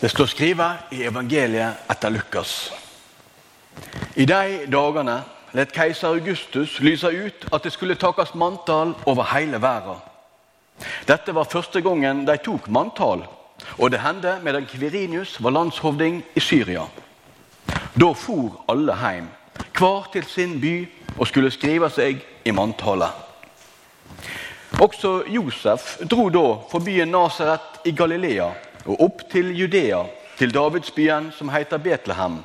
Det står skrevet i evangeliet etter Lukas. I de dagene let keiser Augustus lyse ut at det skulle takes manntall over hele verden. Dette var første gangen de tok manntall, og det hendte medan Kvirinius var landshovding i Syria. Da for alle hjem, hver til sin by, og skulle skrive seg i manntallet. Også Josef dro da for byen Nasaret i Galilea og opp til Judea, til Davidsbyen som heter Betlehem,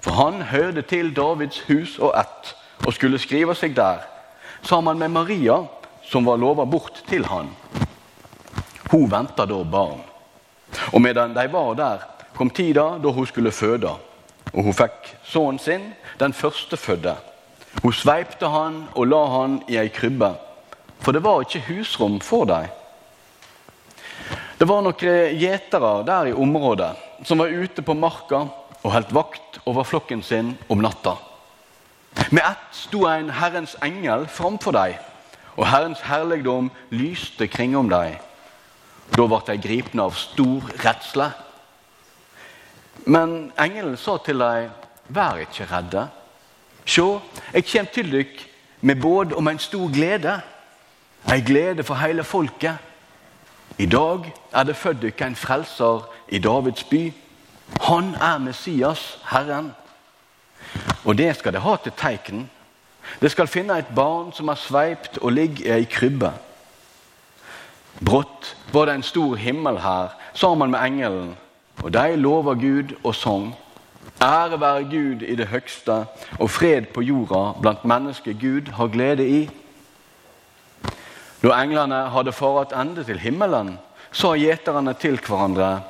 for han hørte til Davids hus og ett og skulle skrive seg der, sammen med Maria, som var lova bort til han. Hun venta da barn. Og medan de var der, kom tida da hun skulle føde. Og hun fikk sønnen sin, den førstefødte. Hun sveipte han og la han i ei krybbe, for det var ikke husrom for dem. Det var noen gjetere der i området som var ute på marka og holdt vakt over flokken sin om natta. Med ett sto en Herrens engel framfor dem, og Herrens herligdom lyste kringom dem. Da ble de gripne av stor redsle. Men engelen sa til dem, vær ikke redde. Se, jeg kommer til dere med båd om en stor glede, en glede for hele folket. I dag er det født dere en frelser i Davids by. Han er Messias, Herren. Og det skal det ha til teiken. Det skal finne et barn som er sveipt og ligger i ei krybbe. Brått var det en stor himmel her sammen med engelen, og de lover Gud og sang. Ære være Gud i det høgste, og fred på jorda blant mennesker Gud har glede i. Da englene hadde fart ende til himmelen, sa gjeterne til hverandre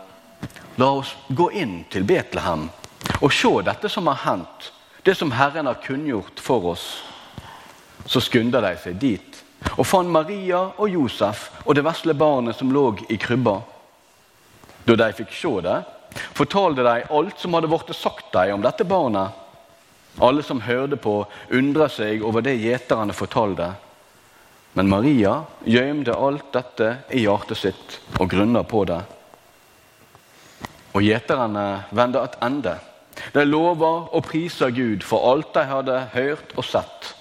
La oss gå inn til Betlehem og se dette som har hendt, det som Herren har kunngjort for oss. Så skunda de seg dit og fant Maria og Josef og det vesle barnet som lå i krybba. Da de fikk se det, fortalte de alt som hadde blitt sagt dem om dette barnet. Alle som hørte på, undra seg over det gjeterne fortalte. Men Maria gjemte alt dette i hjertet sitt og grunna på det. Og gjeterne vendte attende. De lova og prisa Gud for alt de hadde hørt og sett.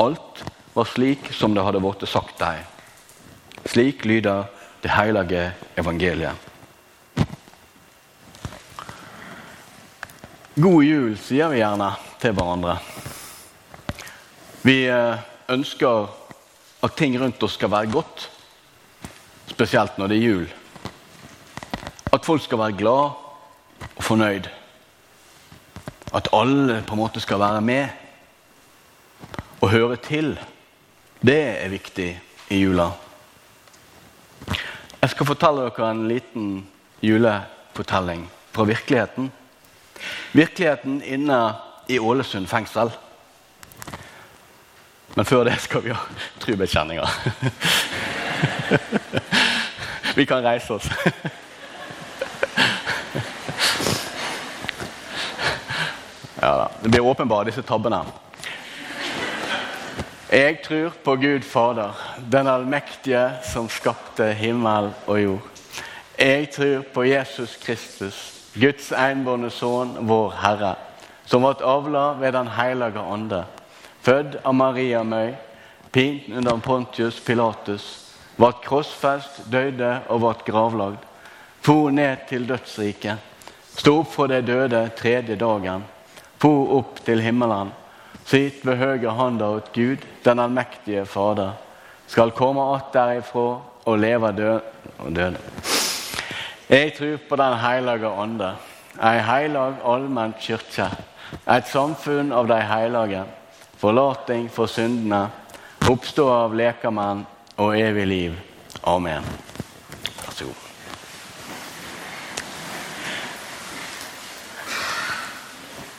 Alt var slik som det hadde blitt sagt dem. Slik lyder det hellige evangeliet. God jul, sier vi gjerne til hverandre. Vi eh, ønsker at ting rundt oss skal være godt, spesielt når det er jul. At folk skal være glad og fornøyd. At alle på en måte skal være med og høre til. Det er viktig i jula. Jeg skal fortelle dere en liten julefortelling fra virkeligheten. Virkeligheten inne i Ålesund fengsel. Men før det skal vi ha trubekjenninger. vi kan reise oss. Ja da. Det blir åpenbart, disse tabbene. Jeg tror på Gud Fader, den allmektige som skapte himmel og jord. Jeg tror på Jesus Kristus, Guds enbårne sønn, vår Herre, som ble avla ved Den hellige ande, født av Maria Møy, pint under Pontius Pilatus, vart krossfest, døde og vart gravlagd, for ned til dødsriket, sto opp fra de døde tredje dagen for opp til himmelen, sitt ved høyre hånda åt Gud, den allmektige Fader, skal komme att derifra og leve død døde. Jeg tror på Den hellige ånde, ei heilag allmenn kirke, et samfunn av de hellige, forlating for syndene, oppstå av lekamenn og evig liv. Amen. Vær så god.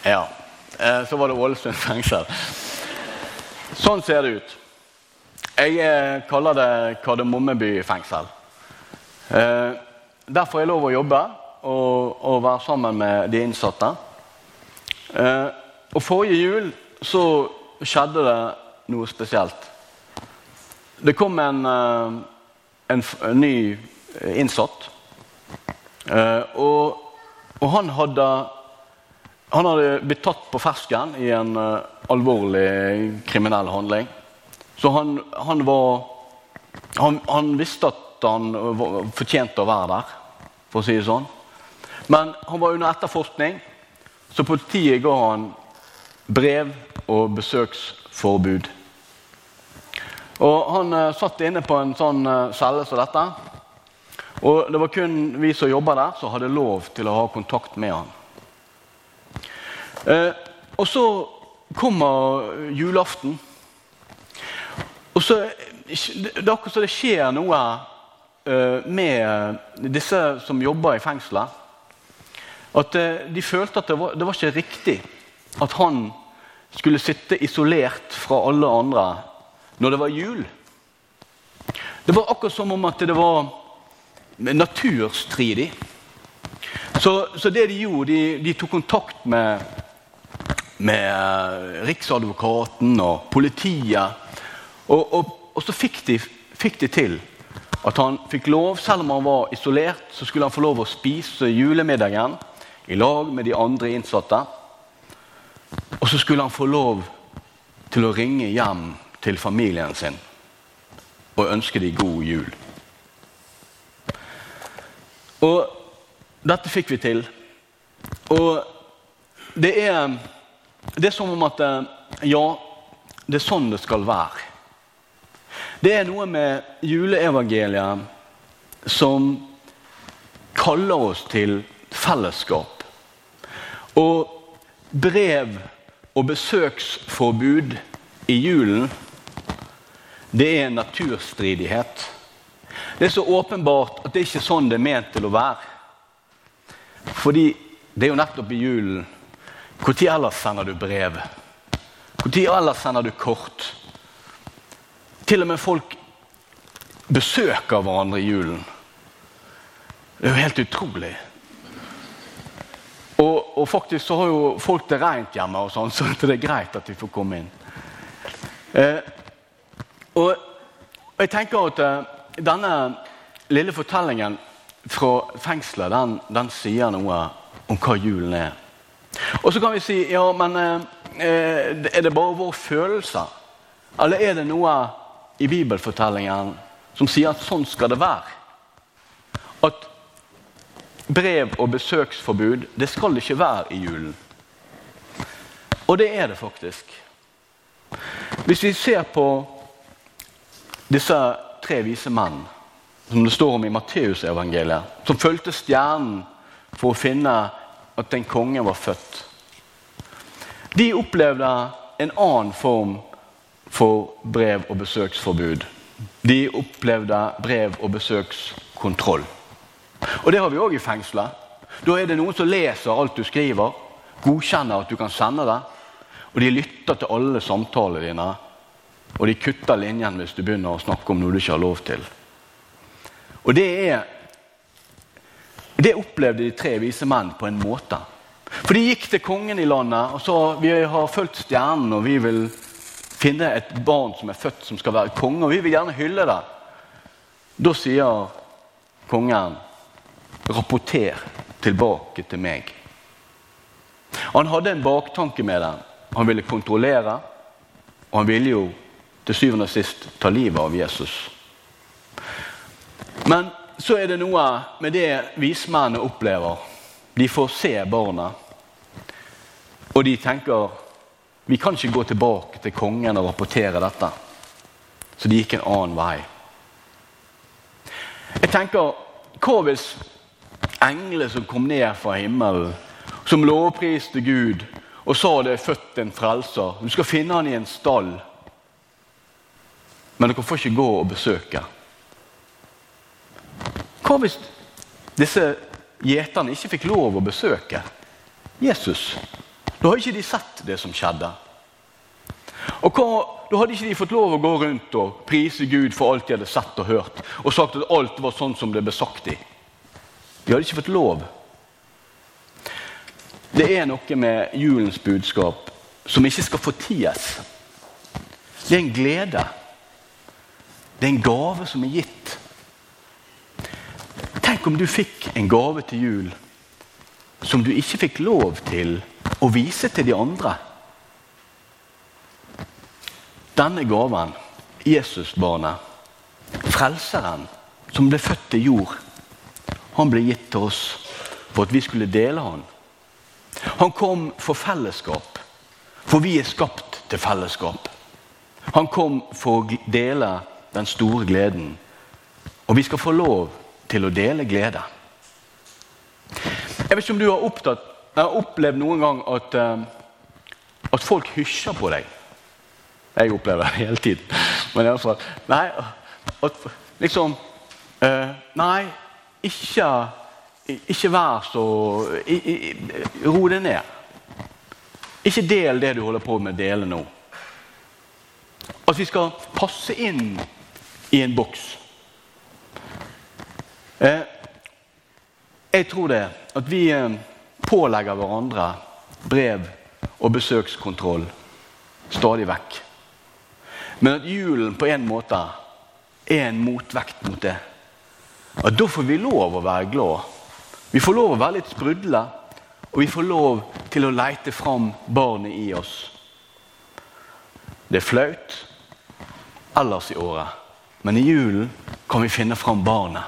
Ja. Eh, så var det Ålesund fengsel. Sånn ser det ut. Jeg eh, kaller det Kardemommeby fengsel. Derfor der får jeg lov å jobbe og, og være sammen med de innsatte. Og Forrige jul så skjedde det noe spesielt. Det kom en, en, en ny innsatt. Og Og han hadde, han hadde blitt tatt på fersken i en alvorlig kriminell handling. Så han, han var han, han, visste at han fortjente å være der, for å si det sånn. Men han var under etterforskning, så politiet ga han brev og besøksforbud. Og Han uh, satt inne på en sånn uh, celle som dette. Og det var kun vi som jobba der, som hadde lov til å ha kontakt med han. Uh, og så kommer julaften. Og så, Det er akkurat som det skjer noe med disse som jobber i fengselet. At de følte at det var, det var ikke riktig at han skulle sitte isolert fra alle andre når det var jul. Det var akkurat som om at det var naturstridig. Så, så det de gjorde, de, de tok kontakt med, med Riksadvokaten og politiet. Og, og, og så fikk de, fikk de til at han fikk lov, selv om han var isolert, så skulle han få lov å spise julemiddagen i lag med de andre innsatte. Og så skulle han få lov til å ringe hjem til familien sin og ønske dem god jul. Og dette fikk vi til. Og det er, det er som om at Ja, det er sånn det skal være. Det er noe med juleevangeliet som kaller oss til fellesskap. Og brev og besøksforbud i julen, det er en naturstridighet. Det er så åpenbart at det ikke er sånn det er ment til å være. Fordi det er jo nettopp i julen Når ellers sender du brev? Når ellers sender du kort? Til og med folk besøker hverandre i julen. Det er jo helt utrolig. Og, og, faktisk så har jo folk det rent hjemme, og sånn, så det er greit at de får komme inn. Eh, og, jeg tenker at eh, denne lille fortellingen fra fengselet den, den, sier noe om hva julen er. Og så kan vi si ja, men eh, eh er det bare vår følelse? Eller er det noe i bibelfortellingen som sier at sånn skal det være? Brev og besøksforbud, det skal ikke være i julen. Og det er det faktisk. Hvis vi ser på disse tre vise menn som det står om i Matteusevangeliet, som fulgte stjernen for å finne at en konge var født. De opplevde en annen form for brev- og besøksforbud. De opplevde brev- og besøkskontroll. Og det har vi òg i fengselet. Da er det noen som leser alt du skriver, godkjenner at du kan sende det. Og de lytter til alle samtalene dine. Og de kutter linjen hvis du begynner å snakke om noe du ikke har lov til. Og det er Det opplevde de tre vise menn på en måte. For de gikk til kongen i landet og sa vi har fulgt stjernen og vi vil finne et barn som er født som skal være konge, og vi vil gjerne hylle det. Da sier kongen rapporter tilbake til meg. Han hadde en baktanke med den. Han ville kontrollere, og han ville jo til syvende og sist ta livet av Jesus. Men så er det noe med det vismennene opplever. De får se barna, og de tenker vi kan ikke gå tilbake til kongen og rapportere dette. Så de gikk en annen vei. Jeg tenker, Hva hvis engler som kom ned fra himmelen, som lovpriste Gud og sa det er født en frelser. Du skal finne han i en stall. Men dere får ikke gå og besøke. Hva hvis disse gjeterne ikke fikk lov å besøke Jesus? Da har ikke de sett det som skjedde. Og hva, Da hadde ikke de fått lov å gå rundt og prise Gud for alt de hadde sett og hørt, og sagt at alt var sånn som det ble sagt i. De hadde ikke fått lov. Det er noe med julens budskap som ikke skal forties. Det er en glede. Det er en gave som er gitt. Tenk om du fikk en gave til jul som du ikke fikk lov til å vise til de andre. Denne gaven, Jesusbarnet, frelseren som ble født til jord, han ble gitt til oss for at vi skulle dele han. Han kom for fellesskap, for vi er skapt til fellesskap. Han kom for å dele den store gleden, og vi skal få lov til å dele glede. Jeg vet ikke om du har, opptatt, opplevd noen gang at, uh, at folk hysjer på deg. Jeg opplever det hele tiden. Men iallfall Nei, at liksom uh, Nei, ikke, ikke vær så Ro deg ned. Ikke del det du holder på med dele nå. At vi skal passe inn i en boks. Eh, jeg tror det at vi eh, pålegger hverandre brev og besøkskontroll stadig vekk. Men at julen på en måte er en motvekt mot det. At da får vi lov å være glad. Vi får lov å være litt sprudle, og vi får lov til å leite fram barnet i oss. Det er flaut ellers i året, men i julen kan vi finne fram barnet.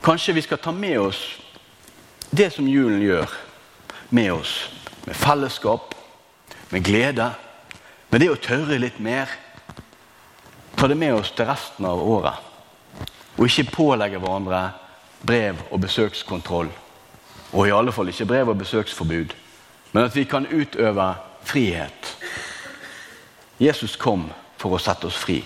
Kanskje vi skal ta med oss det som julen gjør med oss. Med fellesskap, med glede, med det å tørre litt mer. Ta det med oss til resten av året. Og ikke pålegge hverandre brev og besøkskontroll. Og i alle fall ikke brev og besøksforbud. Men at vi kan utøve frihet. Jesus kom for å sette oss fri.